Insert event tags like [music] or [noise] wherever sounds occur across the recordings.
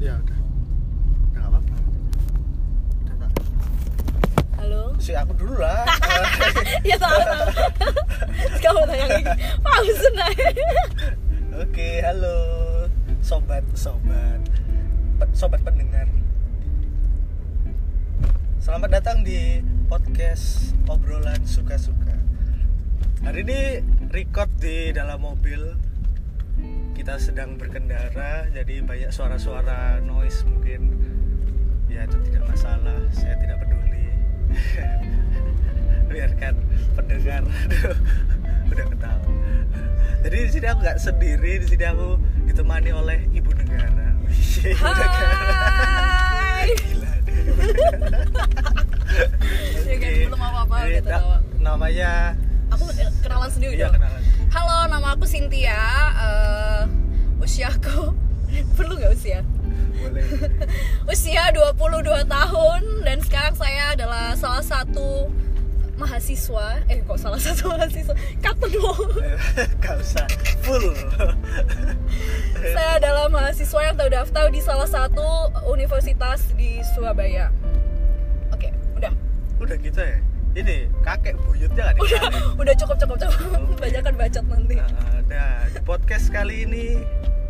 Ya udah. Udah nggak apa-apa. Udah tak. Halo? Si aku dulu lah. [laughs] ya tahu tahu. [laughs] Kamu tanya lagi. Pausen aja. Oke, halo sobat sobat sobat pendengar. Selamat datang di podcast obrolan suka-suka. Hari ini record di dalam mobil. Kita sedang berkendara, jadi banyak suara-suara noise mungkin. Ya itu tidak masalah, saya tidak peduli. [laughs] Biarkan pendengar [laughs] udah ketawa. Jadi di sini aku nggak sendiri, di sini aku ditemani oleh ibu negara. Wih, [laughs] Ibu negara. Hai. Gila deh. ibu negara. Ya kan, belum apa-apa, udah ketawa. namanya Aku kenalan sendiri dong. kenalan. Halo, nama aku Cynthia. Eh, usiaku [laughs] perlu nggak usia? Boleh. [laughs] Usia 22 tahun dan sekarang saya adalah salah satu mahasiswa. Eh, kok salah satu [laughs] mahasiswa? Kata dong. Gak usah full. saya adalah mahasiswa yang terdaftar di salah satu universitas di Surabaya. Oke, udah. Udah gitu ya. Ini kakek buyutnya gak Udah, udah cukup cukup cukup. Oke. Banyak kan bacot nanti. Nah, nah, di podcast kali ini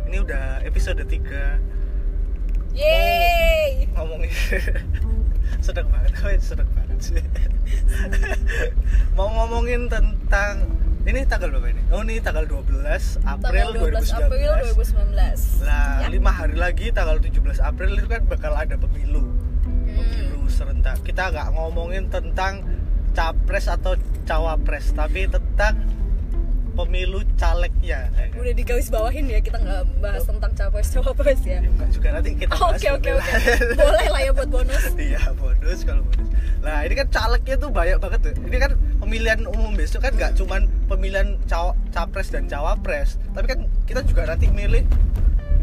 ini udah episode 3 Yeay. ngomongin [laughs] sedek banget, [laughs] oh, sedek banget sih. [laughs] Mau ngomongin tentang ini tanggal berapa ini? Oh ini tanggal 12 April Tanggal 12 April 2019. 2019. Nah, Ya. lima hari lagi tanggal 17 April itu kan bakal ada pemilu. Hmm. Pemilu serentak. Kita nggak ngomongin tentang capres atau cawapres, tapi tentang pemilu calegnya. ya kan? Udah digaris bawahin ya kita nggak bahas tentang capres cawapres ya. Enggak juga nanti kita Oke oke oke. Boleh lah ya buat bonus. [laughs] Iya bonus kalau bonus. Nah ini kan calegnya tuh banyak banget tuh. Ini kan pemilihan umum besok kan nggak cuman pemilihan caw capres dan cawapres, tapi kan kita juga nanti milih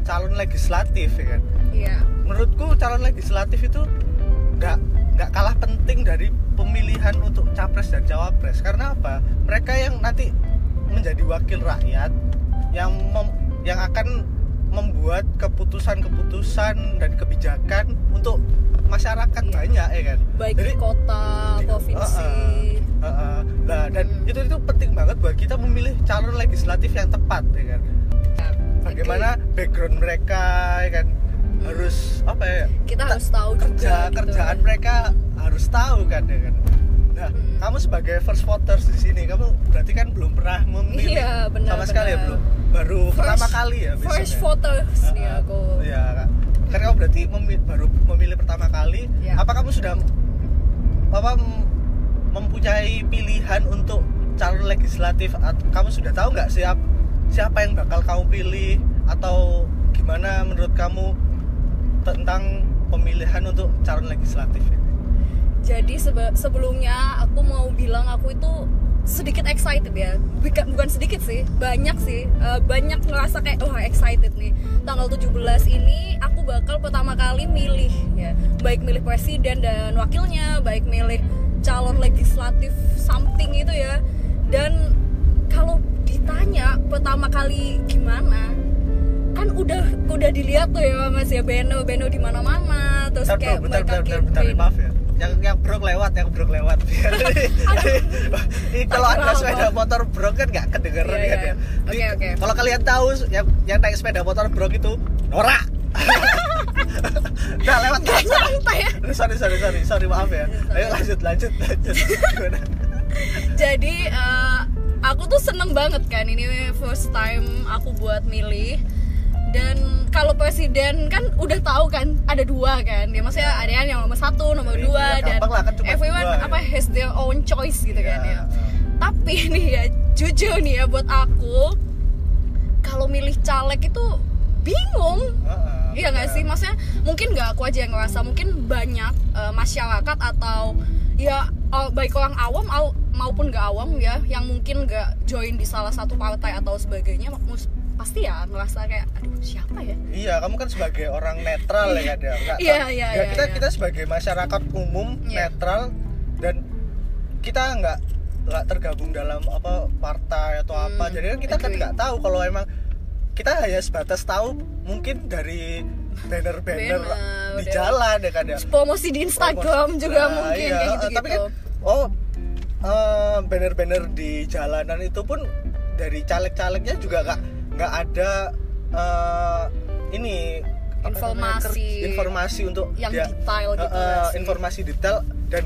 calon legislatif ya kan. Iya. Menurutku calon legislatif itu nggak nggak kalah penting dari pemilihan untuk capres dan cawapres. Karena apa? Mereka yang nanti menjadi wakil rakyat yang mem- yang akan membuat keputusan-keputusan dan kebijakan untuk masyarakat Iya. banyak ya kan. Baik Jadi- di kota, di- provinsi. Heeh, heeh. Nah, dan Hmm. itu itu penting banget buat kita memilih calon legislatif yang tepat ya kan. Bagaimana background mereka ya kan harus apa ya? Kita ta- harus tahu juga kerja gitu kerjaan kan. mereka harus tahu kan ya kan. Nah, Hmm. kamu sebagai first voters di sini, kamu berarti kan belum pernah memilih Iya, benar, sama sekali ya benar. belum. Baru pertama kali ya First besoknya. voters nih Heeh. aku. Iya, Kak. kan kamu berarti memi- baru memilih pertama kali. Iya. Apa kamu sudah apa mempunyai pilihan untuk calon legislatif? At- Kamu sudah tahu nggak siap siapa yang bakal kamu pilih atau gimana menurut kamu tentang pemilihan untuk calon legislatif ini? Jadi sebe- sebelumnya aku mau bilang aku itu sedikit excited ya. Bukan bukan sedikit sih, banyak sih. Eh, banyak ngerasa kayak wah excited nih. Tanggal 17 ini aku bakal pertama kali milih ya. Baik milih presiden dan wakilnya, baik milih calon legislatif something itu ya. Dan kalau ditanya pertama kali gimana? Kan udah udah dilihat tuh ya Mas ya Beno Beno di mana-mana terus Bentar, kayak bentar, mereka bentar, bentar, bentar, maaf ya. Yang yang brok lewat, yang brok lewat. [laughs] Ini kalau ada sepeda motor brok kan nggak kedengeran Iya, kan iya. ya. Oke, Ini- oke. Kalau kalian tahu yang yang naik sepeda motor brok itu Nora. [laughs] nah lewat santai ya sorry sorry sorry sorry maaf ya ayo lanjut lanjut lanjut jadi eh, aku tuh seneng banget kan ini first time aku buat milih dan kalau presiden kan udah tahu kan ada dua kan. Ya maksudnya ada yang nomor satu nomor Ya, dua ya, dan lah, kan everyone dua, ya. apa has their own choice gitu kan Ya, ya. Tapi [laughs] nih ya jujur nih ya buat aku kalau milih caleg itu bingung. Heeh, Iya nggak sih, maksudnya mungkin nggak aku aja yang ngerasa, mungkin banyak eh, masyarakat atau ya baik orang awam au- maupun nggak awam ya, yang mungkin nggak join di salah satu partai atau sebagainya, pasti ya ngerasa kayak, aduh siapa ya? Iya, kamu kan sebagai orang netral ya ya. Nggak- Iya, iya, ya, iya, kita iya. kita sebagai masyarakat umum Iya. netral dan kita nggak nggak tergabung dalam apa partai atau apa. Hmm, Jadi kan kita kan nggak tahu kalau emang kita hanya sebatas tahu mungkin dari banner-banner Banner, di jalan ya kan ya promosi di Instagram Promosi. juga Nah, mungkin iya. kayak gitu gitu tapi kan oh eh, banner-banner di jalanan itu pun dari caleg-calegnya juga nggak nggak ada eh, ini apa namanya, Informasi. informasi untuk Yang dia- detail gitu nggak sih? informasi detail dan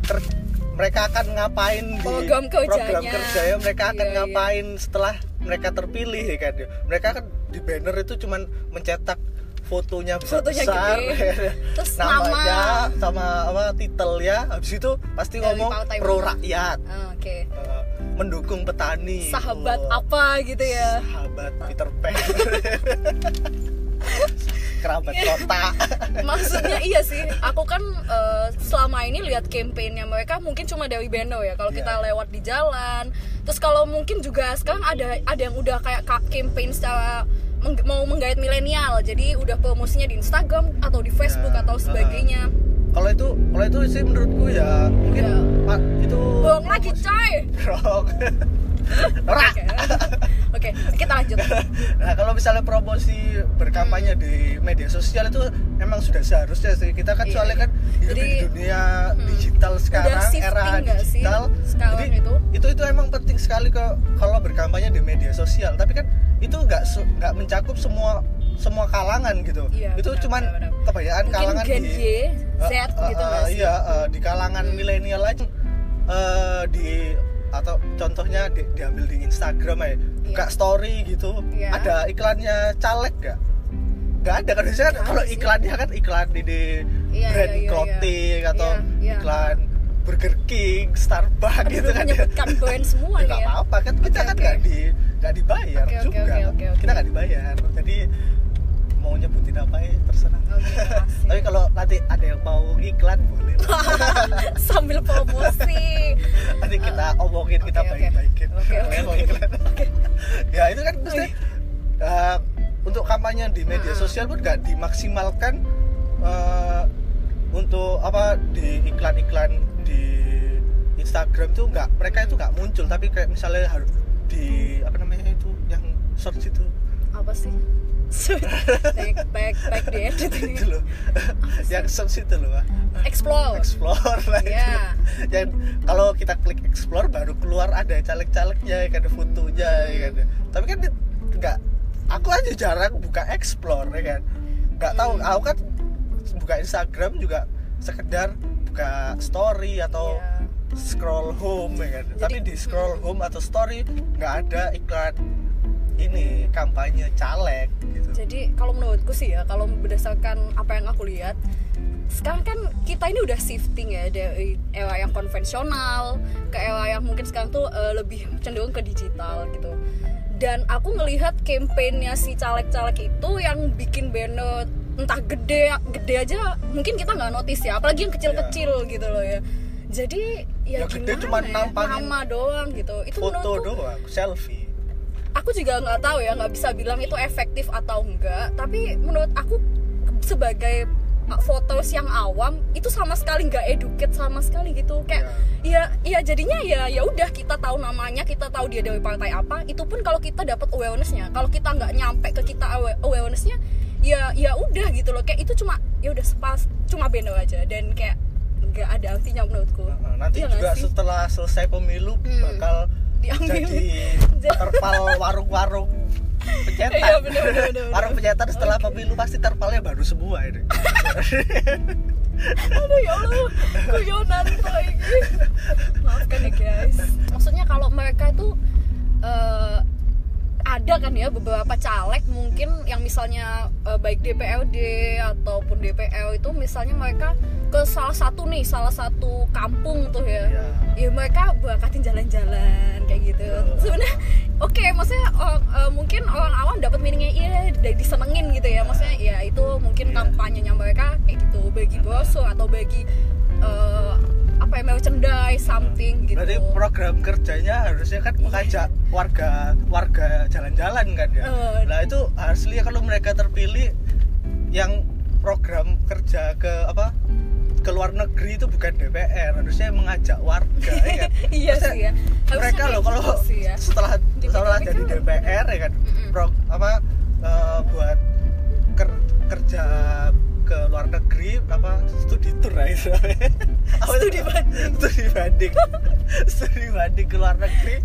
ter- mereka akan ngapain di Program kerjanya. program kerjanya mereka akan Iya, iya. ngapain setelah mereka terpilih ya kan mereka kan di banner itu cuman mencetak fotonya Fotonya besar gede. Terus namanya nama. sama apa titelnya habis itu pasti Dari ngomong partai pro rakyat Ah, oke eh, mendukung petani. Sahabat Oh, apa gitu ya? Sahabat Peter Pan. [laughs] Kerabat kota. [laughs] Maksudnya iya sih. Aku kan eh, selama ini lihat kampanyenya mereka mungkin cuma dari Beno ya kalau Iya. kita lewat di jalan. Terus kalau mungkin juga sekarang ada ada yang udah kayak ka- campaign secara meng- mau menggait milenial. Jadi udah promosinya di Instagram atau di Facebook Ya, atau heeh. sebagainya kalau itu kalau itu sih menurutku ya mungkin Ya. Pak, itu bohong lagi coy Rock. [laughs] Oke oke kita lanjut [laughs] Nah, kalau misalnya promosi berkampanye di media sosial itu emang sudah seharusnya sih. Kita kan Iya, soalnya iya. kan hidup Jadi, di dunia digital sekarang, era sih digital. sekarang Jadi itu? itu itu emang penting sekali ke kalau berkampanye di media sosial. Tapi kan itu nggak nggak mencakup semua semua kalangan gitu. Iya, itu benar, cuman benar, benar. kebanyakan mungkin kalangan Gen di Y Z Eh, gitu nggak sih Iya, eh, di kalangan milenial aja eh, di atau contohnya di, diambil di Instagram ya, buka story gitu, Iya. ada iklannya caleg gak? Gak ada kan biasanya kan Nggak kalau iklannya kan iklan di, di Iya, brand iya, iya, clothing atau Iya, iya. iklan Burger King, Starbucks Aduh, gitu kan. menyebutkan brand semua Ya, nggak ya apa-apa kan kita Oke, kan nggak di nggak dibayar oke, juga, oke, oke, oke. kita nggak dibayar, jadi mau nyebutin apa ya terserah. Tapi kalau nanti ada yang mau iklan boleh. [laughs] sambil promosi. Nanti kita omongin kita oke, oke. baik-baikin Kalian mau oke. iklan [laughs] ya itu kan mesti uh, untuk kampanye di media sosial pun nggak dimaksimalkan uh, untuk apa di iklan-iklan di Instagram tuh nggak mereka itu nggak muncul. Tapi kayak misalnya harus di apa namanya itu yang search itu. Apa sih [laughs] baik baik baik diedit ini itu loh yang search itu loh explore explore lah [laughs] itu. Iya. Dan kalau kita klik explore baru keluar ada caleg-calegnya, ada fotonya, ya kan. Tapi kan di- nggak, aku aja jarang buka explore, ya kan. Nggak tahu, Hmm. aku kan buka Instagram juga sekedar buka story atau Iya. scroll home, ya kan. Jadi- Tapi di scroll home atau story nggak ada iklan ini kampanye caleg. Jadi kalau menurutku sih ya kalau berdasarkan apa yang aku lihat sekarang kan kita ini udah shifting ya dari era yang konvensional ke era yang mungkin sekarang tuh eh, lebih cenderung ke digital gitu. Dan aku ngelihat kampanyenya si caleg-caleg itu yang bikin banner entah gede gede aja mungkin kita nggak notice ya apalagi yang kecil-kecil gitu loh ya. Jadi ya gede gimana cuman ya nama doang gitu. Itu Foto doang, selfie. Aku juga nggak tahu ya nggak bisa bilang itu efektif atau enggak tapi menurut aku sebagai fotos yang awam itu sama sekali nggak educate sama sekali gitu. Kayak ya ya jadinya ya ya udah kita tahu namanya kita tahu dia dari partai apa. Itu pun kalau kita dapat awarenessnya kalau kita nggak nyampe ke kita awa- awarenessnya ya ya udah gitu loh. Kayak itu cuma ya udah sepas cuma beno aja. Dan kayak nggak ada artinya menurutku. Nah, nanti Iya nggak juga setelah selesai pemilu Hmm. bakal Diambil. jadi terpal warung-warung pencetak. Iya, bener, bener, bener, warung pencetak setelah pemilu pasti terpalnya baru semua ini. [laughs] aduh ya Allah guyonan lagi maafkan ya guys maksudnya kalau mereka itu eh, ada kan ya beberapa caleg mungkin yang misalnya eh, baik DPRD ataupun DPL itu misalnya mereka ke salah satu nih salah satu kampung tuh ya. Iya. ya mereka berangkatin jalan-jalan kayak gitu. Sebenarnya oke maksudnya orang- eh, mungkin orang awam dapat meaningnya iya disenengin gitu ya. Maksudnya ya itu mungkin Iya. kampanyenya mereka kayak gitu. Bagi brosur atau bagi eh, apa ya merchandise something gitu Berarti program kerjanya harusnya kan mengajak warga warga jalan-jalan kan ya. Eh. Nah itu harusnya kalau mereka terpilih yang program kerja ke apa ke luar negeri itu bukan DPR harusnya mengajak warga ya kan? [laughs] Iya Maksudnya sih ya. Harusnya mereka loh kalau gitu sih ya. setelah setelah Dipikir-pikir. jadi DPR ya kan Mm-mm. pro, apa eh, buat ker- kerja studi tour lah itu [laughs] Apa itu? Studi banding. studi banding [laughs] studi banding ke luar negeri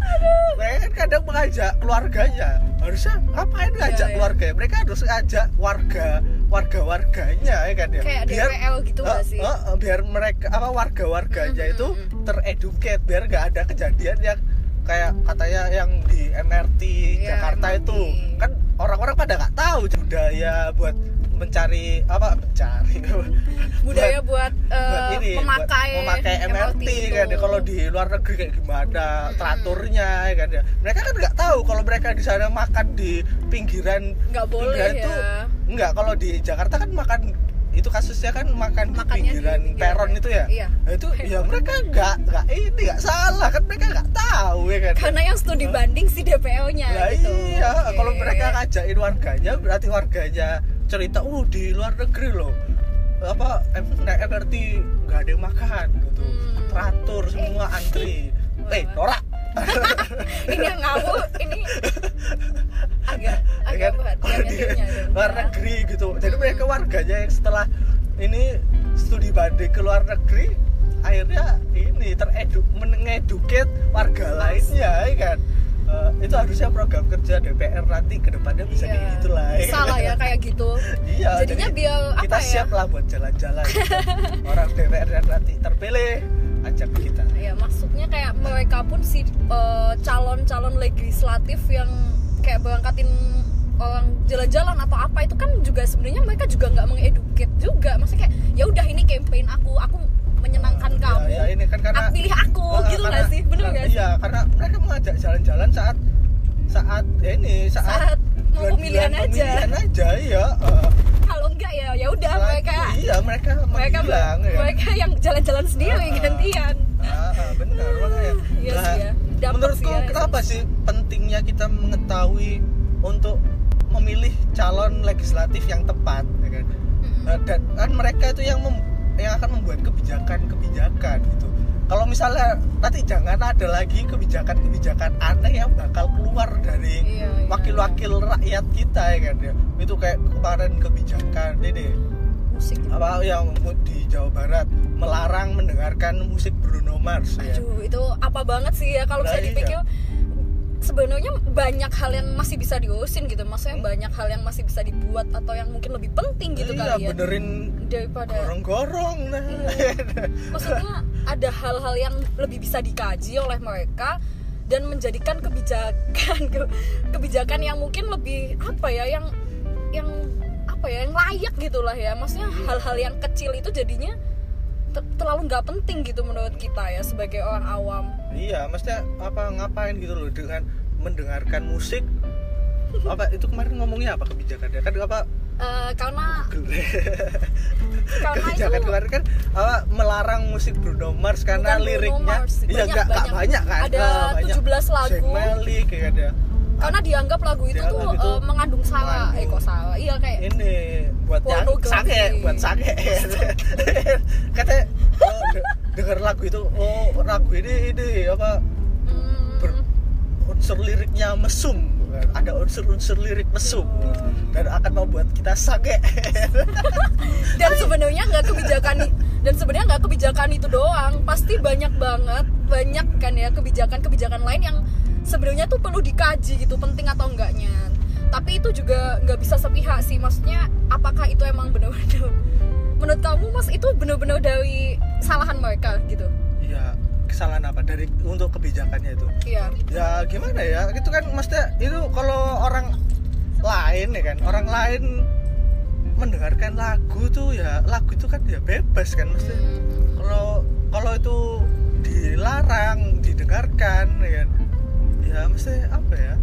mereka kan kadang mengajak keluarganya harusnya ngapain ngajak iya. keluarga mereka harus ngajak warga warga warganya ya kan ya Kayak DPL gitu Eh, sih? eh, eh, biar mereka apa warga warganya Mm, itu mm, mm. tereduket biar nggak ada kejadian yang kayak katanya yang di MRT Iya, Jakarta MRT. itu kan orang-orang pada nggak tahu budaya buat mencari apa mencari [laughs] budaya buat, eh, buat ini buat memakai memakai MRT, kan itu. ya. kalau di luar negeri kayak gimana teraturnya ya kan ya mereka kan nggak tahu kalau mereka di sana makan di pinggiran Nggak boleh pinggiran ya. itu nggak kalau di Jakarta kan makan itu kasusnya kan makan di Makannya di pinggiran pinggiran. peron itu ya Iya. Nah, itu ya mereka nggak nggak ini nggak salah kan mereka nggak tahu ya kan karena yang studi banding si DPO-nya Lah gitu iya, Oke. kalau mereka ngajakin warganya berarti warganya cerita, "Oh, di luar negeri loh." Apa MRT nggak ada yang makan gitu. Hmm. Teratur semua antri. Wah. Eh, norak. [laughs] ini yang ngawur ini agak [laughs] Ya agak kan? ya di nyanyinya. luar negeri gitu. Jadi mereka warganya yang setelah ini studi banding ke luar negeri akhirnya ini teredu mengeduket warga lainnya ya kan Eh, itu harusnya program kerja DPR nanti ke depannya bisa Iya. kayak gitu lah ya. salah ya kayak gitu Iya. Jadinya jadi biar apa kita ya? siap lah buat jalan-jalan. [laughs] Orang DPR yang nanti terpilih ajak kita. ya maksudnya kayak mereka pun si eh, calon-calon legislatif yang kayak berangkatin orang jalan-jalan atau apa itu kan juga sebenarnya mereka juga nggak mengeduket juga maksudnya kayak ya udah ini campaign aku aku menyenangkan Ya, kamu ya, ini kan karena Aku pilih aku Eh, gitu karena- nggak sih bener nggak sih Iya, karena mereka mengajak jalan-jalan saat saat ya ini saat, Saat mau bulan-bulan pemilihan aja. pemilihan aja ya. eh, kalau enggak ya ya udah mereka iya mereka mereka menghilang ya. mereka yang jalan-jalan sendiri Ah, ah. gantian Ah, ah, benar makanya. Iya Nah, sih ya. Dampak menurutku sih ya, kenapa sih pentingnya kita mengetahui untuk memilih calon legislatif yang tepat, ya kan? Mm-mm. Nah, dan kan mereka itu yang mem- yang akan membuat kebijakan-kebijakan gitu. Kalau misalnya nanti jangan ada lagi kebijakan-kebijakan aneh yang bakal keluar dari Iya, iya, wakil-wakil rakyat kita ya kan ya. Itu kayak kemarin kebijakan ini musik gitu. apa yang di Jawa Barat melarang mendengarkan musik Bruno Mars ya. Aduh, itu apa banget sih ya kalau Lah, bisa iya. Sebenarnya banyak hal yang masih bisa diurusin gitu. Maksudnya banyak hal yang masih bisa dibuat atau yang mungkin lebih penting gitu iya, kali ya benerin daripada gorong-gorong nah. Iya. maksudnya ada hal-hal yang lebih bisa dikaji oleh mereka dan menjadikan kebijakan [laughs] ke- kebijakan yang mungkin lebih apa ya yang yang apa ya yang layak gitulah ya maksudnya hal-hal yang kecil itu jadinya te- terlalu nggak penting gitu menurut kita ya sebagai orang awam iya, maksudnya apa ngapain gitu loh dengan mendengarkan musik? Apa itu kemarin ngomongnya apa kebijakannya? Kan apa? Eh, karena [laughs] karena kebijakan itu kemarin kan apa melarang musik Bruno Mars karena Bruno liriknya Mars, iya banyak, nggak nggak banyak. banyak kan? Ada Eh, banyak. 17 lagu. Malik kayak ada. Karena dianggap lagu itu Dianggap tuh itu eh, mengandung sara eh kok sara iya kayak ini buat yang sake buat sake. [laughs] Katanya de- denger lagu itu oh lagu ini ini apa hmm, ber- unsur liriknya mesum. Ada unsur-unsur lirik mesum. Dan akan membuat kita sake [laughs] dan sebenarnya nggak kebijakan dan sebenarnya nggak kebijakan itu doang. Pasti banyak banget banyak kan ya kebijakan-kebijakan lain yang sebenarnya tuh perlu dikaji gitu penting atau enggaknya. Tapi itu juga nggak bisa sepihak sih. Maksudnya apakah itu emang benar-benar menurut kamu mas itu benar-benar dari kesalahan mereka gitu? Ya kesalahan apa? Dari untuk kebijakannya itu? Iya. Ya gimana ya? Itu kan maksudnya itu kalau orang lain ya kan orang lain mendengarkan lagu tuh ya lagu itu kan ya bebas kan maksudnya. Hmm, kalau kalau itu dilarang didengarkan ya kan ya mesti apa ya?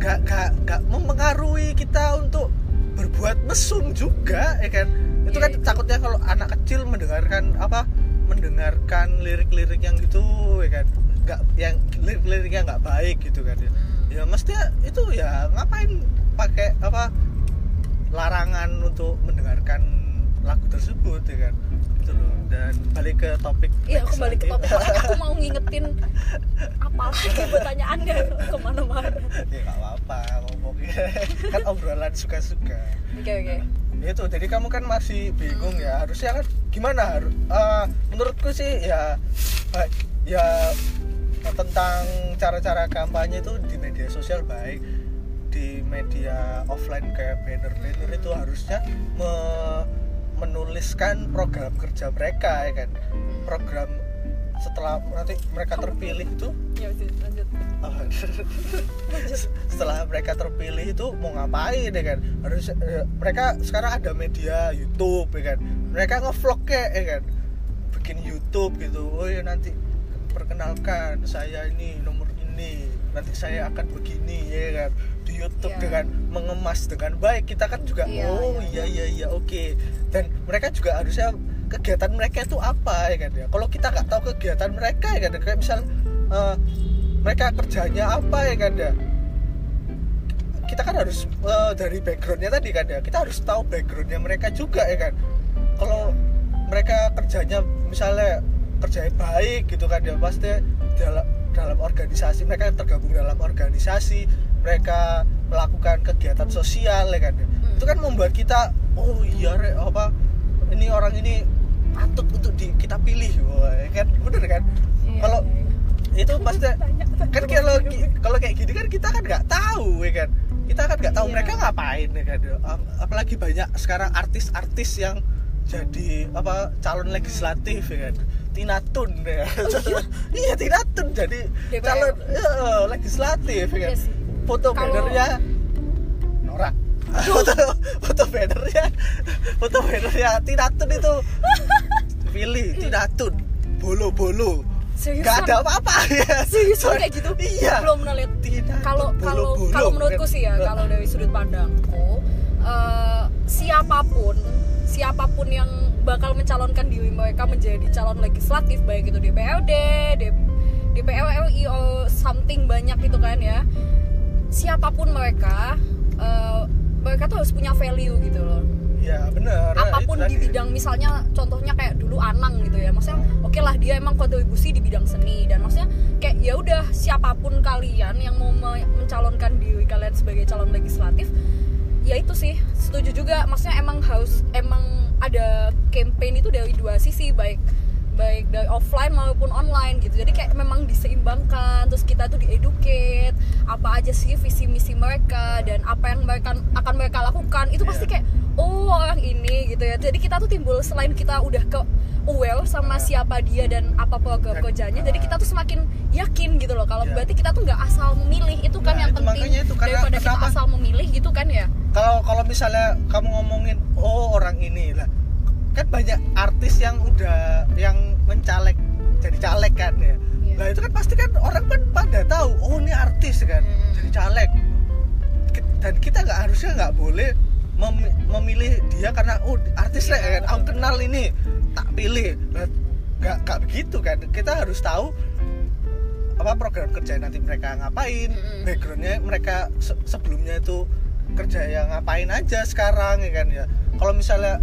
Nggak nggak nggak mempengaruhi kita untuk berbuat mesum juga ya kan itu kan takutnya kalau anak kecil mendengarkan apa mendengarkan lirik-lirik yang gitu ya kan? Nggak yang lirik-liriknya nggak baik gitu kan ya. Ya mestinya itu ya ngapain pakai apa larangan untuk mendengarkan lagu tersebut ya kan? Gitu loh. Dan balik ke topik Iya, aku balik ke topik. aku mau [laughs] ngingetin apa lagi pertanyaannya ke mana-mana. ya nggak apa-apa ngomongnya. [laughs] Kan obrolan suka-suka. Oke oke. Itu jadi kamu kan masih bingung ya. Harusnya kan gimana? Eh, menurutku sih ya ya tentang cara-cara kampanye itu di media sosial baik. Di media offline kayak banner-banner itu harusnya me- menuliskan program kerja mereka ya kan? Program setelah nanti mereka terpilih itu? Ya lanjut. Oh, [laughs] setelah mereka terpilih itu mau ngapain ya kan? Harus eh, mereka sekarang ada media YouTube ya kan? Mereka ngevlog kayak ya kan? Bikin YouTube gitu. Oh ya nanti perkenalkan saya ini nomor ini. Nanti saya akan begini ya kan? Di YouTube Iya. dengan mengemas dengan baik. Kita kan juga Iya, oh iya, iya iya iya oke. Dan mereka juga harusnya kegiatan mereka itu apa ya kan ya. Kalau kita nggak tahu kegiatan mereka ya kan kayak misal eh, mereka kerjanya apa ya kan ya. Kita kan harus eh, dari backgroundnya tadi kan ya. Kita harus tahu backgroundnya mereka juga ya kan. Kalau mereka kerjanya misalnya kerjanya baik gitu kan ya. Pasti dalam dalam organisasi mereka tergabung dalam organisasi mereka melakukan kegiatan sosial ya kan ya. Hmm. itu kan membuat kita oh iya re, apa ini orang ini patut untuk di, kita pilih ya kan bener kan? Iya, kalau iya, iya. itu pasti kan kalau kalau kayak gini kan kita kan nggak tahu ya kan? Kita kan nggak tahu Iya. mereka ngapain ya kan? Ap- apalagi banyak sekarang artis-artis yang jadi apa calon legislatif ya kan? Tina Tun ya. [laughs] Iya? Tina Tun jadi DPR. calon eh, legislatif ya kan? Iya foto bannernya foto foto bannernya foto bannernya Tina Tun itu pilih Tina Tun bolo-bolo Seriusan? Gak ada apa-apa ya Seriusan kayak gitu? Iya Belum pernah lihat. Tina Kalau kalau kalau menurutku sih ya, kalau dari sudut pandangku eh, siapa pun siapa pun yang bakal mencalonkan diri mereka menjadi calon legislatif baik itu DPRD, D- DPR RI or something banyak gitu kan ya. Siapa pun mereka eh, mereka tuh harus punya value gitu loh. Ya benar. Apa pun itu di bidang misalnya contohnya kayak dulu Anang gitu ya maksudnya oke lah dia emang kontribusi di bidang seni dan maksudnya kayak ya udah siapa pun kalian yang mau me- mencalonkan diri kalian sebagai calon legislatif ya itu sih setuju juga. Maksudnya emang harus emang ada campaign itu dari dua sisi baik baik dari offline maupun online gitu. Jadi kayak memang diseimbangkan terus kita tuh dieducate apa aja sih visi misi mereka dan apa yang mereka akan mereka lakukan. Itu pasti Iya. kayak oh orang ini gitu ya. Jadi kita tuh timbul selain kita udah ke aware sama siapa dia dan apa program kerjanya jadi kita tuh semakin yakin gitu loh. Kalau Iya. berarti kita tuh nggak asal memilih. Itu kan Nah, yang itu penting makanya itu, karena daripada kita asal memilih gitu kan ya. Kalau kalau misalnya kamu ngomongin oh orang ini lah kan banyak artis yang udah yang mencalek jadi caleg kan ya Iya. nah itu kan pasti kan orang kan pada tahu oh ini artis kan Hmm. jadi caleg dan kita nggak harusnya nggak boleh mem- memilih dia karena oh artis lah Iya, kan aku kenal ini tak pilih Nah, nggak nggak begitu kan kita harus tahu apa program kerja nanti mereka ngapain Mm-mm. backgroundnya mereka se- sebelumnya itu kerja yang ngapain aja sekarang ya kan ya kalau misalnya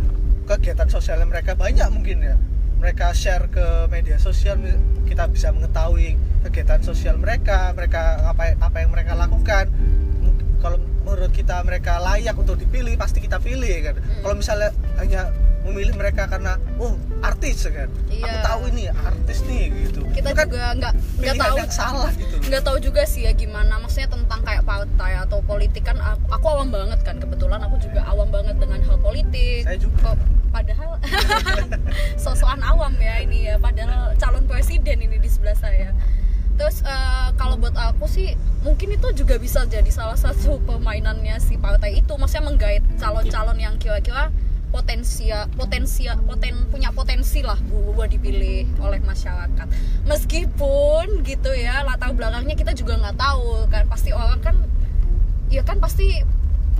kegiatan sosialnya mereka banyak mungkin ya. Mereka share ke media sosial kita bisa mengetahui kegiatan sosial mereka mereka ngapain apa yang mereka lakukan. Kalau menurut kita mereka layak untuk dipilih pasti kita pilih kan. Hmm. kalau misalnya hanya memilih mereka karena oh artis ya kan? Aku Iya. tahu ini artis nih gitu. Kita Itu kan juga nggak nggak tahu yang salah gitu nggak tahu juga sih ya gimana. Maksudnya tentang kayak partai atau politik kan aku, aku awam banget kan. Kebetulan aku juga awam banget dengan hal politik. Saya juga. kok padahal [laughs] sosokan awam ya ini ya. Padahal calon presiden ini di sebelah saya. Terus eh, kalau buat aku sih mungkin itu juga bisa jadi salah satu [laughs] permainannya si partai itu. Maksudnya menggait calon-calon yang kira-kira potensia potensia poten punya potensi lah buat dipilih oleh masyarakat. Meskipun gitu ya latar belakangnya kita juga nggak tahu kan pasti orang kan ya kan pasti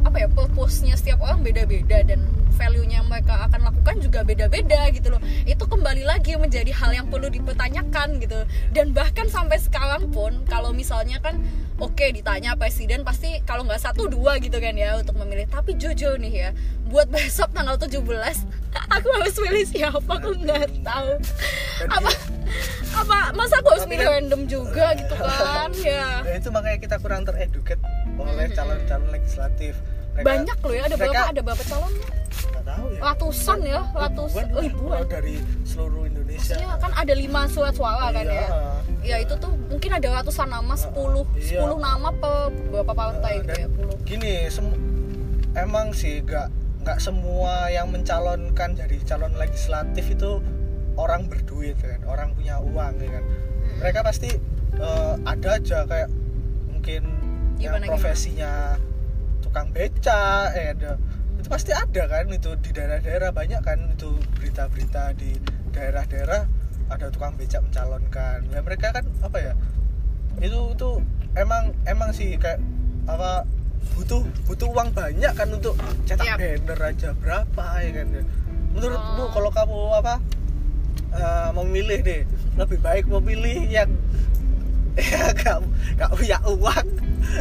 apa ya purpose-nya setiap orang beda-beda dan value-nya mereka akan lakukan juga beda-beda gitu loh. Itu kembali lagi menjadi hal yang perlu dipertanyakan gitu. Dan bahkan sampai sekarang pun kalau misalnya kan oke ditanya presiden pasti kalau nggak satu dua gitu kan ya untuk memilih. Tapi jujur nih ya buat besok tanggal 17 [laughs] aku harus milih siapa? Aku nggak tahu. Apa apa masa aku harus milih random juga gitu kan? Ya. Nah, itu makanya kita kurang tereduket oleh calon-calon legislatif. Mereka- banyak loh ya ada berapa mereka- ada berapa calon nggak tahu ya. ratusan ya ratus Ribuan dari seluruh Indonesia. Maksudnya kan ada lima surat suara kan Iya. ya ya itu tuh mungkin ada ratusan nama 10 Iya. 10 nama per berapa partai gitu ya puluh Gini, emang sih nggak nggak semua yang mencalonkan jadi calon legislatif itu orang berduit kan, orang punya uang ya kan. Hmm. Mereka pasti eh, ada aja kayak mungkin Gimana, profesinya tukang beca, eh ada itu pasti ada kan itu di daerah-daerah banyak kan itu berita-berita di daerah-daerah ada tukang becak mencalonkan ya mereka kan apa ya itu itu emang emang sih kayak apa butuh butuh uang banyak kan untuk cetak Yap. banner aja berapa ya kan ya menurutmu Oh. kalau kamu apa eh, memilih deh lebih baik memilih yang [laughs] ya gak, gak punya uang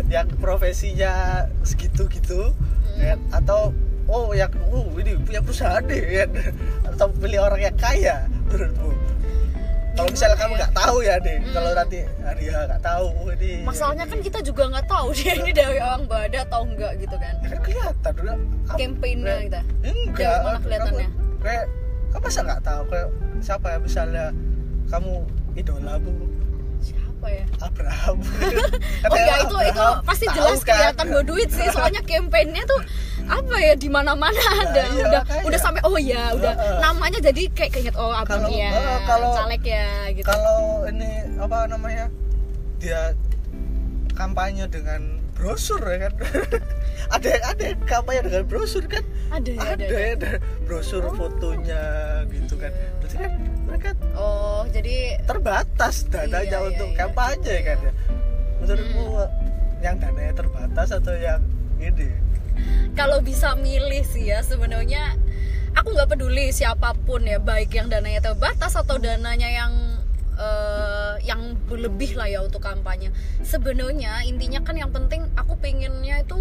yang profesinya segitu gitu ya, atau oh yang oh ini punya perusahaan deh ya, atau pilih orang yang kaya menurutmu? Kalau misalnya Gimana kamu ya? nggak tahu ya deh Hmm. kalau nanti Arya nggak tahu ini. Masalahnya kan kita juga nggak tahu [laughs] dia ini dari orang Bada atau enggak gitu kan? Ya kan kelihatan udah. Campaignnya kayak- gitu enggak. Dari mana kelihatannya? kamu, kayak kamu masa nggak tahu? Kayak siapa ya misalnya kamu idolamu siapa ya? Abraham. [laughs] Oh ya itu itu Abraham, pasti tahu jelas kan? kelihatan bawa duit sih soalnya campaignnya tuh apa ya di mana-mana ada. iya, udah makanya. udah sampai oh ya udah namanya jadi kayak keinget oh Kalau- ya kalau- caleg ya gitu. kalau ini apa namanya dia kampanye dengan brosur ya kan? [laughs] Ada yang ada yang kampanye dengan brosur kan? Ada ya ada, ada, ya ada. ada brosur Oh. fotonya gitu kan. Berarti kan mereka oh jadi terbatas dananya Iya, iya, untuk iya. kampanye kan ya. Menurutmu yang dananya terbatas atau yang ini? Kalau bisa milih sih ya sebenarnya aku nggak peduli siapa pun ya baik yang dananya terbatas atau dananya yang eh, yang berlebih lah ya untuk kampanye. Sebenarnya intinya kan yang penting aku pengennya itu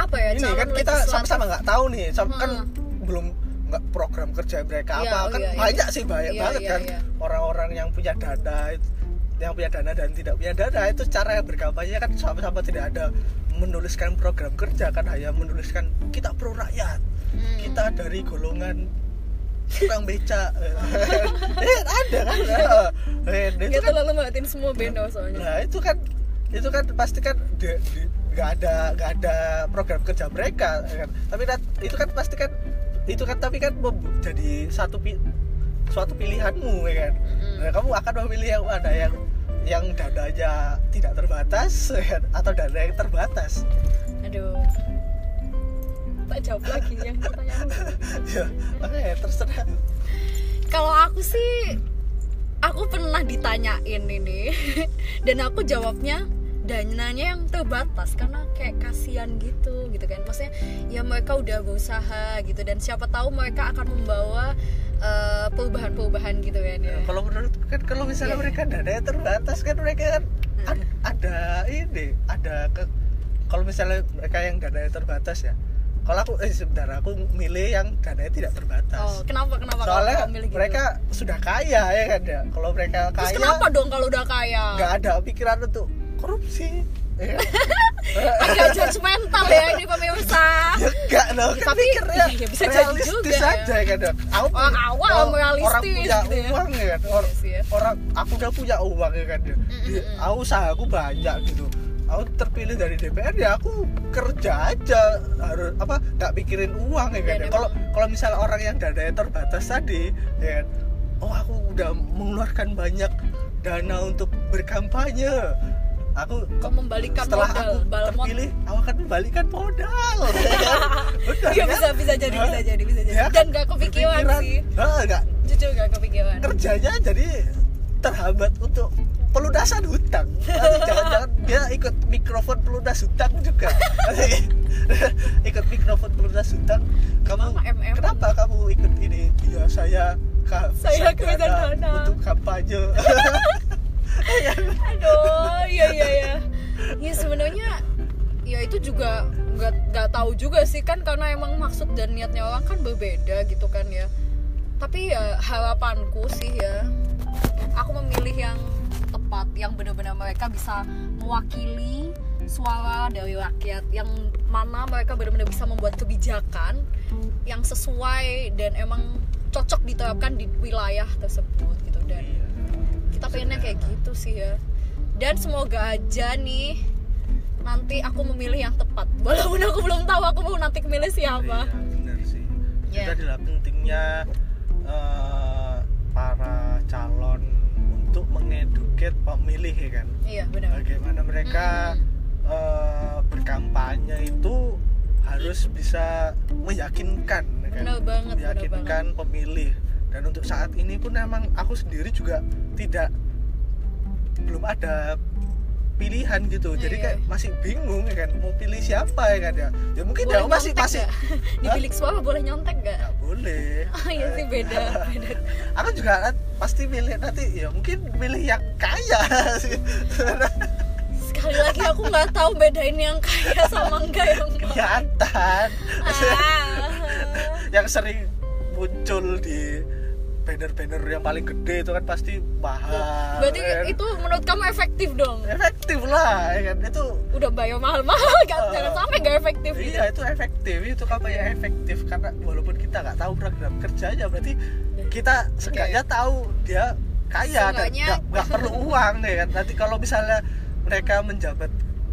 apa ya ini calon kan kita sama-sama nggak tahu nih sama kan Hmm. belum nggak program kerja mereka Iya, apa oh kan iya, iya. banyak sih banyak Iya, banget iya, kan iya. orang-orang yang punya dana yang punya dana dan tidak punya dana itu cara berkampanye kan sama-sama tidak ada menuliskan program kerja kan hanya menuliskan kita pro rakyat Hmm. kita dari golongan tukang beca eh, [laughs] [laughs] ada kan eh, itu kan terlalu merhatiin semua bendo soalnya Nah itu kan itu kan pasti kan nggak ada nggak ada program kerja mereka ya kan. Tapi kan, itu kan pasti kan itu kan tapi kan jadi satu pi- suatu pilihanmu ya kan. Nah, kamu akan memilih yang mana yang yang dananya tidak terbatas ya kan? atau dana yang terbatas. aduh tak jawab lagi yang pertanyaan [laughs] ya makanya terserah. kalau aku sih aku pernah ditanyain ini [laughs] dan aku jawabnya dananya yang terbatas karena kayak kasihan gitu gitu kan. Maksudnya ya mereka udah berusaha gitu dan siapa tahu mereka akan membawa eh, perubahan-perubahan gitu kan ya. Kalau menurut kan kalau misalnya Iya. mereka dananya terbatas kan mereka kan ad- ada ini ada ke kalau misalnya mereka yang dananya terbatas ya. Kalau aku eh sebentar aku milih yang dananya tidak terbatas. Oh kenapa kenapa kalau soalnya kamu milih gitu? mereka sudah kaya ya kan ya. Kalau mereka terus kaya kenapa dong kalau udah kaya? nggak ada pikiran untuk korupsi ya [laughs] kan? agak judgmental ya ini pemirsa ya enggak loh kan tapi, ya, bisa realistis juga ya. aja ya kan ya. aku Orang awam orang- realistis orang punya gitu ya. uang ya kan Or- Iya ya. orang aku udah punya uang ya kan ya. Aku usaha aku banyak gitu aku terpilih dari DPR ya aku kerja aja harus apa nggak pikirin uang ya kan Dan ya. kalau kalau misalnya orang yang dananya terbatas tadi ya kan, oh aku udah mengeluarkan banyak dana untuk berkampanye aku Kau membalikan setelah modal, aku balmon. terpilih aku akan membalikan modal. [laughs] Ya kan? Bisa bisa jadi bisa jadi bisa jadi. Ya dan gak kepikiran sih. "Hah, nggak? Jujur gak kepikiran. Kerjanya jadi terhambat untuk pelunasan hutang. Nanti jangan-jangan dia ikut mikrofon pelunas hutang juga. Nanti [laughs] ikut mikrofon pelunas hutang. Kamu MM. kenapa kamu ikut ini? Ya saya ka- Saya kehabisan dana. untuk kampanye [laughs] aduh iya iya iya ya sebenarnya ya itu juga nggak nggak tahu juga sih kan karena emang maksud dan niatnya orang kan berbeda gitu kan ya tapi ya harapanku sih ya aku memilih yang tepat yang benar-benar mereka bisa mewakili suara dari rakyat yang mana mereka benar-benar bisa membuat kebijakan yang sesuai dan emang cocok diterapkan di wilayah tersebut gitu dan. Kita pengennya kayak gitu sih ya dan semoga aja nih nanti aku memilih yang tepat [laughs] walaupun aku belum tahu aku mau nanti memilih siapa Iya, bener sih. Ya. Itu adalah pentingnya eh, para calon untuk mengeduket pemilih ya kan. iya benar Bagaimana mereka eh, berkampanye itu harus bisa meyakinkan ya kan? Benar banget, benar meyakinkan pemilih. Dan untuk saat ini pun emang aku sendiri juga tidak belum ada pilihan gitu. Jadi Iya. kayak masih bingung ya kan mau pilih siapa ya kan ya. Ya mungkin boleh ya masih masih nggak? di bilik suara boleh nyontek nggak nggak boleh. oh iya sih beda [laughs] beda Aku juga kan pasti milih nanti ya mungkin milih yang kaya sih. [laughs] sekali lagi aku nggak tahu bedain yang kaya sama enggak yang Kelihatan. ah. [laughs] yang sering muncul di banner-banner yang paling gede itu kan pasti mahal. berarti kan. itu menurut kamu efektif dong? Efektif lah ya kan? Itu udah bayar mahal-mahal kan? Ah. jangan sampai nggak efektif gitu. iya itu efektif. Itu kampanye efektif. Karena walaupun kita nggak tahu program kerjanya berarti kita seenggaknya tahu dia kaya dan nggak perlu [laughs] uang deh kan? Nanti kalau misalnya mereka menjabat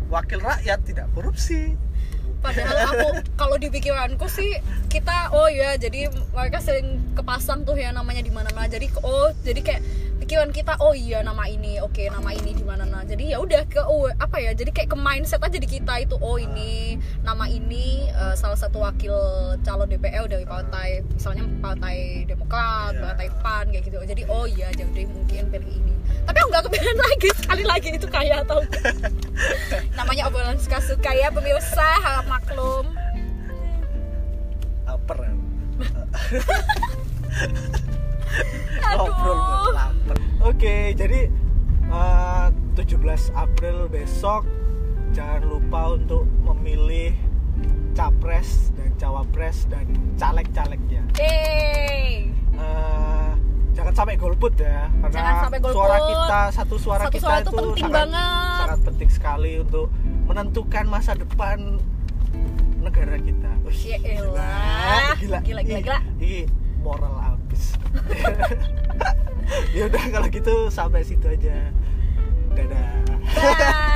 wakil rakyat tidak korupsi Padahal aku kalau di pikiranku sih kita oh ya jadi mereka sering kepasang tuh ya namanya di mana-mana. Jadi oh jadi kayak pikiran kita oh iya nama ini oke nama ini di mana-mana. Jadi ya udah ke oh apa ya jadi kayak ke mindset aja di kita itu oh ini nama ini eh, salah satu wakil calon DPR dari partai misalnya partai Demokrat, Iya. partai PAN kayak gitu. Jadi oh iya jadi mungkin pilih ini. Lagi sekali lagi itu kaya atau namanya obrolan suka-suka ya pemirsa harap maklum. Lapar ya. [laughs] aduh. Ngobrol lapar. Oke jadi eh, 17 April besok jangan lupa untuk memilih capres dan cawapres dan caleg-calegnya. Yeay. Eh, jangan sampai golput ya karena Jangan sampai golput. suara kita satu suara Satu kita suara itu itu penting sangat, banget. sangat penting sekali untuk menentukan masa depan negara kita Wih, Ya elah. Gila, gila, Ih, gila. ih, moral habis [laughs] ya udah kalau gitu sampai situ aja dadah.